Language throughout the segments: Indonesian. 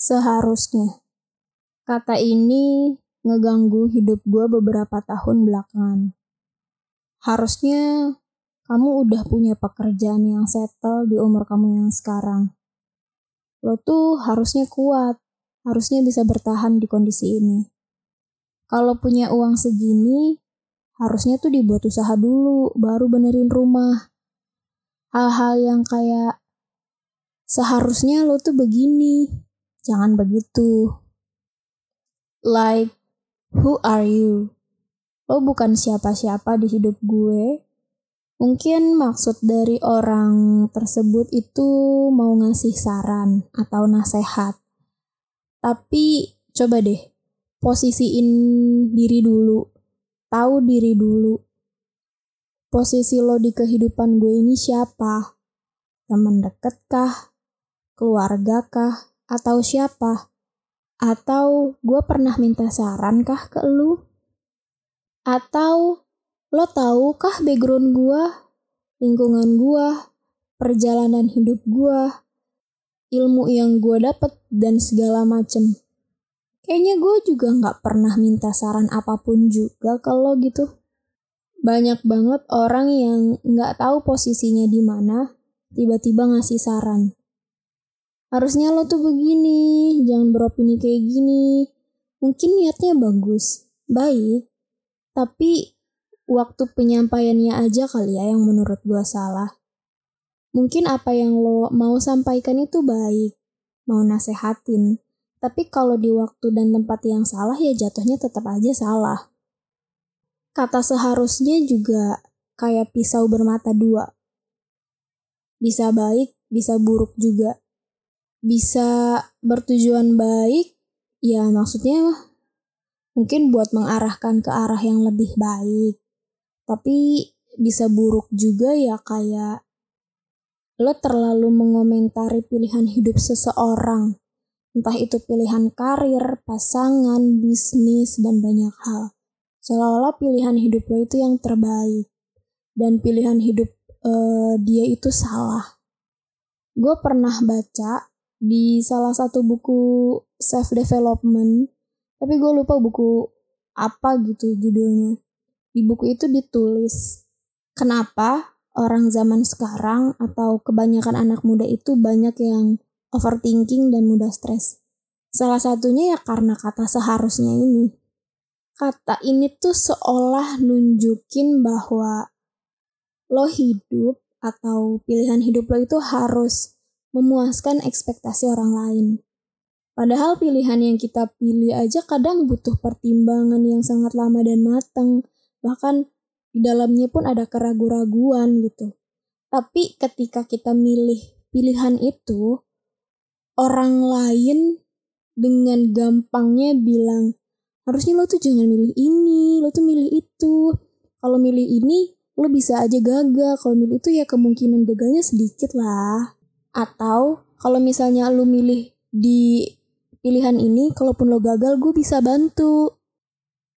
Seharusnya. Kata ini ngeganggu hidup gue beberapa tahun belakangan. Harusnya kamu udah punya pekerjaan yang settle di umur kamu yang sekarang. Lo tuh harusnya kuat, harusnya bisa bertahan di kondisi ini. Kalau punya uang segini, harusnya tuh dibuat usaha dulu, baru benerin rumah. Hal-hal yang kayak seharusnya lo tuh begini, jangan begitu. Like, who are you? Lo bukan siapa-siapa di hidup gue. Mungkin maksud dari orang tersebut itu mau ngasih saran atau nasihat. Tapi coba deh, posisiin diri dulu. Tahu diri dulu. Posisi lo di kehidupan gue ini siapa? Teman deket kah? Keluarga kah? Atau siapa? Atau gue pernah minta saran kah ke lu? Atau lo tahu kah background gue, lingkungan gue, perjalanan hidup gue, ilmu yang gue dapet dan segala macem. Kayaknya gue juga nggak pernah minta saran apa pun juga kalau gitu. Banyak banget orang yang nggak tahu posisinya di mana, tiba-tiba ngasih saran. Harusnya lo tuh begini, jangan beropini kayak gini. Mungkin niatnya bagus, baik, tapi waktu penyampaiannya aja kali ya yang menurut gue salah. Mungkin apa yang lo mau sampaikan itu baik, mau nasehatin. Tapi kalau di waktu dan tempat yang salah ya jatuhnya tetap aja salah. Kata seharusnya juga kayak pisau bermata dua. Bisa baik, bisa buruk juga. Bisa bertujuan baik, ya maksudnya mungkin buat mengarahkan ke arah yang lebih baik. Tapi bisa buruk juga ya kayak lo terlalu mengomentari pilihan hidup seseorang. Entah itu pilihan karir, pasangan, bisnis, dan banyak hal. Seolah-olah pilihan hidup lo itu yang terbaik. Dan pilihan hidup uh, dia itu salah. Gue pernah baca di salah satu buku self development. Tapi gue lupa buku apa gitu judulnya. Di buku itu ditulis kenapa orang zaman sekarang atau kebanyakan anak muda itu banyak yang overthinking dan mudah stres? Salah satunya ya karena kata seharusnya ini. Kata ini tuh seolah nunjukin bahwa lo hidup atau pilihan hidup lo itu harus memuaskan ekspektasi orang lain. Padahal pilihan yang kita pilih aja kadang butuh pertimbangan yang sangat lama dan matang. Bahkan di dalamnya pun ada keraguan-raguan gitu. Tapi ketika kita milih pilihan itu, orang lain dengan gampangnya bilang, harusnya lo tuh jangan milih ini, lo tuh milih itu. Kalau milih ini, lo bisa aja gagal. Kalau milih itu ya kemungkinan gagalnya sedikit lah. Atau kalau misalnya lo milih di pilihan ini kalaupun lo gagal gue bisa bantu.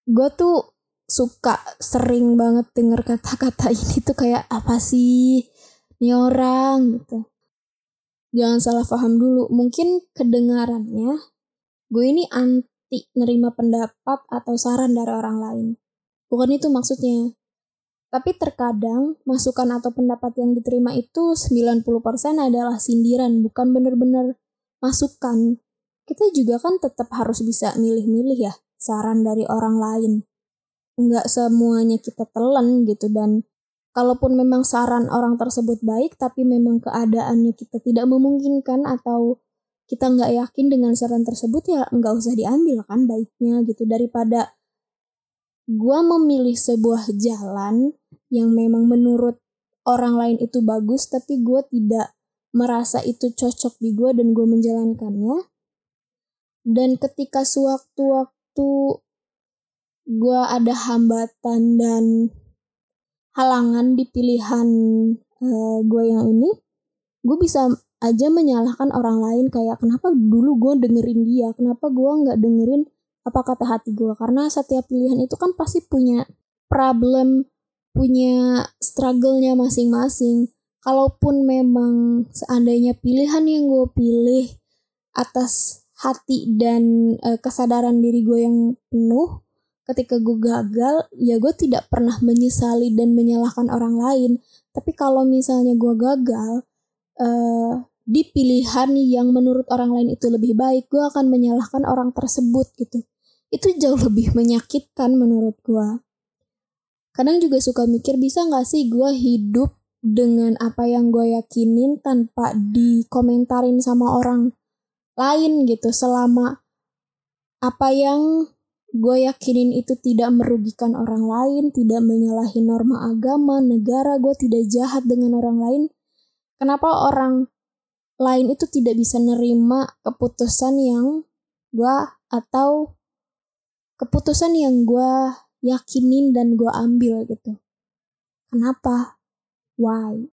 Gue tuh suka sering banget denger kata-kata ini tuh kayak apa sih? Ini orang gitu. Jangan salah paham dulu. Mungkin kedengarannya gue ini anti nerima pendapat atau saran dari orang lain. Bukan itu maksudnya tapi terkadang masukan atau pendapat yang diterima itu 90% adalah sindiran, bukan bener-bener masukan kita juga kan tetap harus bisa milih-milih ya saran dari orang lain. Nggak semuanya kita telan gitu dan kalaupun memang saran orang tersebut baik tapi memang keadaannya kita tidak memungkinkan atau kita nggak yakin dengan saran tersebut ya nggak usah diambil kan baiknya gitu daripada gua memilih sebuah jalan yang memang menurut orang lain itu bagus tapi gue tidak merasa itu cocok di gue dan gue menjalankannya. Dan ketika sewaktu-waktu gue ada hambatan dan halangan di pilihan uh, eh, gue yang ini gue bisa aja menyalahkan orang lain kayak kenapa dulu gue dengerin dia? Kenapa gue nggak dengerin apa kata hati gue karena setiap pilihan itu kan pasti punya problem punya struggle-nya masing-masing. Kalaupun memang seandainya pilihan yang gue pilih atas hati dan uh, kesadaran diri gue yang penuh ketika gue gagal ya gue tidak pernah menyesali dan menyalahkan orang lain. Tapi kalau misalnya gue gagal uh, di pilihan yang menurut orang lain itu lebih baik gue akan menyalahkan orang tersebut gitu. Itu jauh lebih menyakitkan menurut gue kadang juga suka mikir bisa nggak sih gue hidup dengan apa yang gue yakinin tanpa dikomentarin sama orang lain gitu selama apa yang gue yakinin itu tidak merugikan orang lain, tidak menyalahi norma agama, negara, gue tidak jahat dengan orang lain. Kenapa orang lain itu tidak bisa nerima keputusan yang gue atau keputusan yang gue yakinin dan gue ambil gitu. Kenapa? Why?